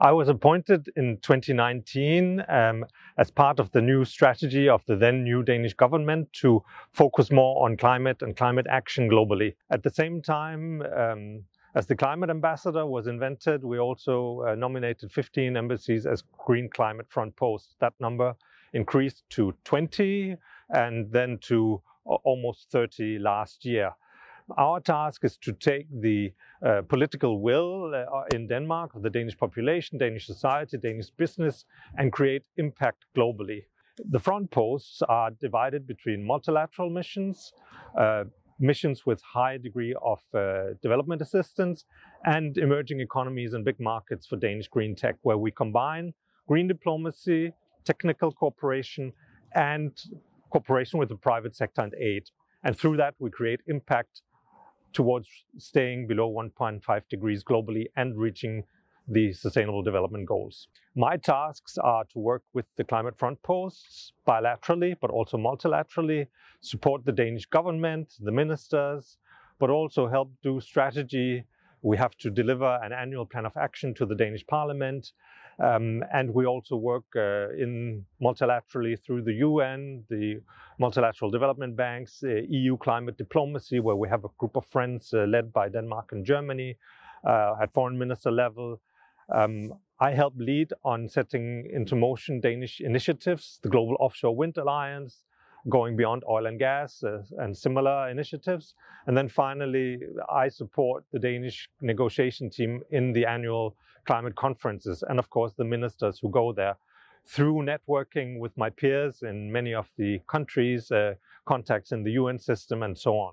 I was appointed in 2019 um, as part of the new strategy of the then new Danish government to focus more on climate and climate action globally. At the same time, um, as the climate ambassador was invented, we also uh, nominated 15 embassies as Green Climate Front posts. That number increased to 20 and then to almost 30 last year. Our task is to take the uh, political will uh, in Denmark, the Danish population, Danish society, Danish business, and create impact globally. The front posts are divided between multilateral missions, uh, missions with high degree of uh, development assistance, and emerging economies and big markets for Danish green tech, where we combine green diplomacy, technical cooperation, and cooperation with the private sector and aid. And through that, we create impact towards staying below 1.5 degrees globally and reaching the Sustainable Development Goals. My tasks are to work with the Climate Front Posts bilaterally, but also multilaterally, support the Danish government, the ministers, but also help do strategy. We have to deliver an annual plan of action to the Danish Parliament um, and we also work uh, in multilaterally through the UN, the multilateral development banks, uh, EU climate diplomacy, where we have a group of friends uh, led by Denmark and Germany uh, at foreign minister level. Um, I help lead on setting into motion Danish initiatives, the Global Offshore Wind Alliance, going beyond oil and gas uh, and similar initiatives. And then finally, I support the Danish negotiation team in the annual climate conferences and, of course, the ministers who go there through networking with my peers in many of the countries, uh, contacts in the UN system, and so on.